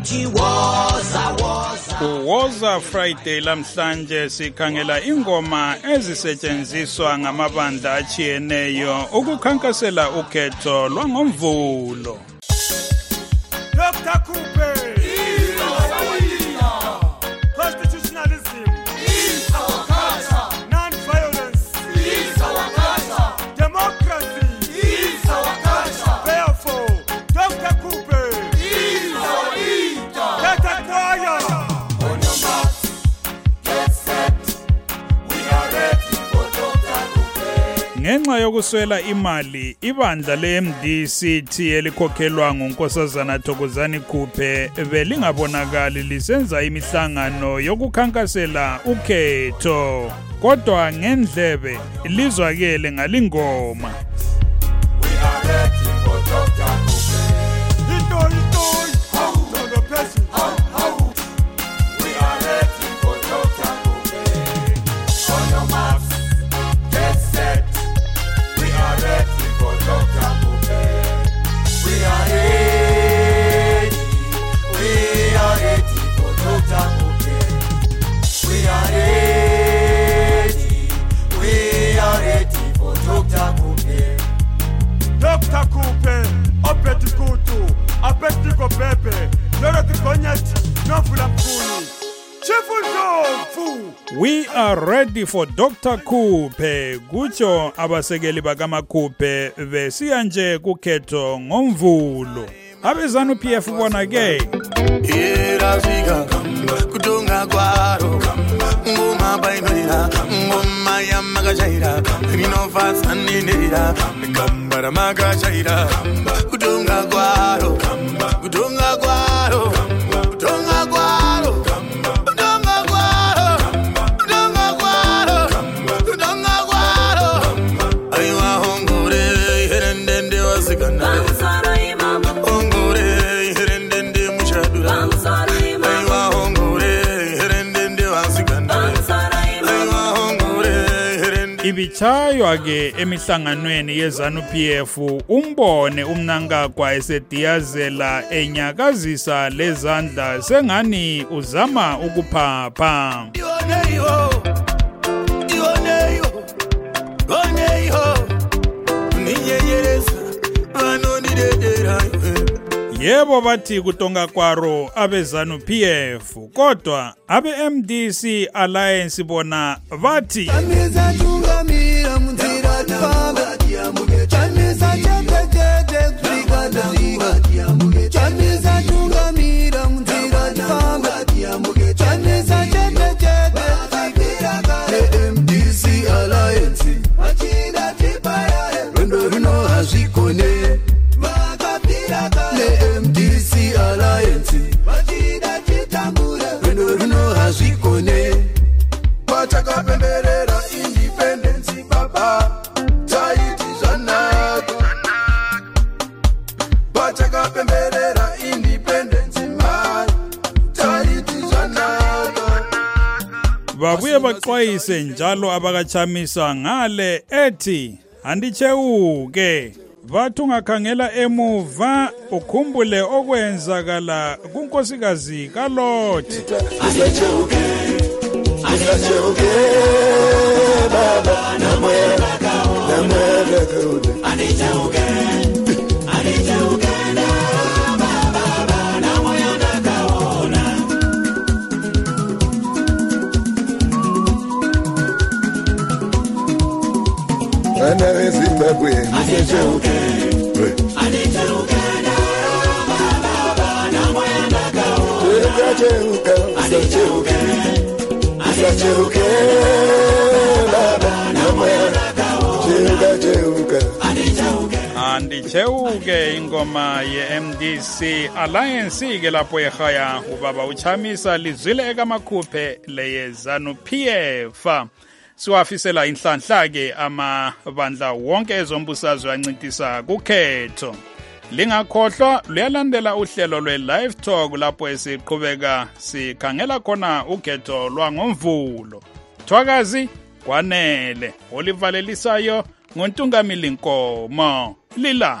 ithi woza woza uwoza friday lamhlanje sikhangela ingoma ezisetshenziswa ngamabandla achiyeneyo ukukhankasela ukhetho lwangomvulo. Ngenxa yokuswela imali ibandla le-mdct elikhokhelwa ngunkosazana thokozani khuphe belingabonakali lisenza imihlangano yokukhankasela ukhetho. Kodwa ngendlebe lizwakele ngalingoma. We are ready for dr khuphe kutsho abasekeli bakamakhuphe besiya nje kukhetho ngomvulo. Abezanu pf bona ke. Irasvika kutonga kwaro ngoma painoira ngoma yamakashaira. Rinofadza nenera gamba ramakashaira kutonga kwaro kutonga ibichaywa ke emihlanganweni yezanu pf umbone umnankagwa esediyazela enyakazisa lezandla sengani uzama ukuphapha. Iwoneyo iwoneyo oneyo ninyenyereza vanonidedera yebo bathi kutonga kwaro abezanu pf kodwa abe-mdc alliance bona bathi babuye baxwayise njalo abakachamisa ngale ethi handichewuke bathi ungakhangela emuva ukhumbule okwenzakala kunkosikazi usacheuke, baba, namwera, namwera kaude. Enere andicheuke ingoma ye-mdc alliance ke lapho ehaya ubaba uchamisa lizwile ekamakhuphe leyezanupiefa siwafisela inhlanhla ke amabandla wonke ezombusazwe ancintisa kukhetho. Lingakhohlwa luyalandela uhlelo lwe-live talk lapho esiqhubeka sikhangela khona ukhetho lwangomvulo. Thwakazi kwanele olivalelisayo ngontungamili nkomo lila